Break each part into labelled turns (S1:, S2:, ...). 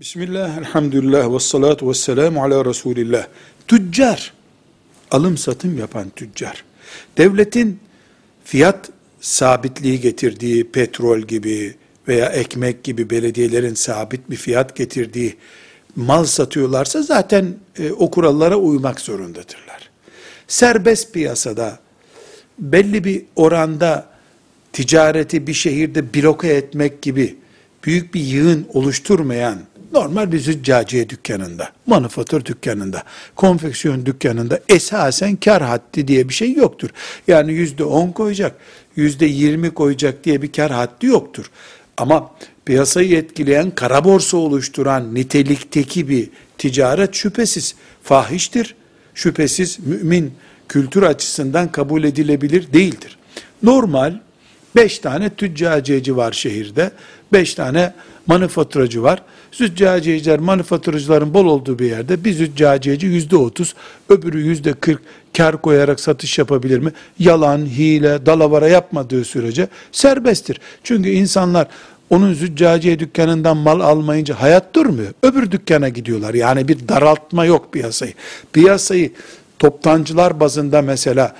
S1: Bismillah, elhamdülillah, ve salatu ve selamu ala Resulillah. Tüccar, alım satım yapan tüccar. Devletin fiyat sabitliği getirdiği petrol gibi veya ekmek gibi belediyelerin sabit bir fiyat getirdiği mal satıyorlarsa zaten e, o kurallara uymak zorundadırlar. Serbest piyasada belli bir oranda ticareti bir şehirde bloke etmek gibi büyük bir yığın oluşturmayan normal bir züccaciye dükkanında, manifatür dükkanında, konfeksiyon dükkanında esasen kar haddi diye bir şey yoktur. Yani yüzde on koyacak, yüzde yirmi koyacak diye bir kar haddi yoktur. Ama piyasayı etkileyen, kara borsa oluşturan nitelikteki bir ticaret şüphesiz fahiştir. Şüphesiz mümin kültür açısından kabul edilebilir değildir. Normal beş tane tüccaciyeci var şehirde. beş tane manifaturacı var. Züccaciyeciler, manifaturacıların bol olduğu bir yerde bir züccaciyeci yüzde otuz, öbürü yüzde kırk kar koyarak satış yapabilir mi? Yalan, hile, dalavara yapmadığı sürece serbesttir. Çünkü insanlar onun züccaciye dükkanından mal almayınca hayat durmuyor. Öbür dükkana gidiyorlar. Yani bir daraltma yok piyasayı. Piyasayı toptancılar bazında mesela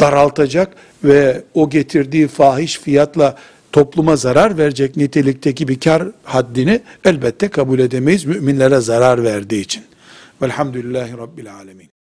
S1: daraltacak ve o getirdiği fahiş fiyatla topluma zarar verecek nitelikteki bir kar haddini elbette kabul edemeyiz müminlere zarar verdiği için. Velhamdülillahi Rabbil Alemin.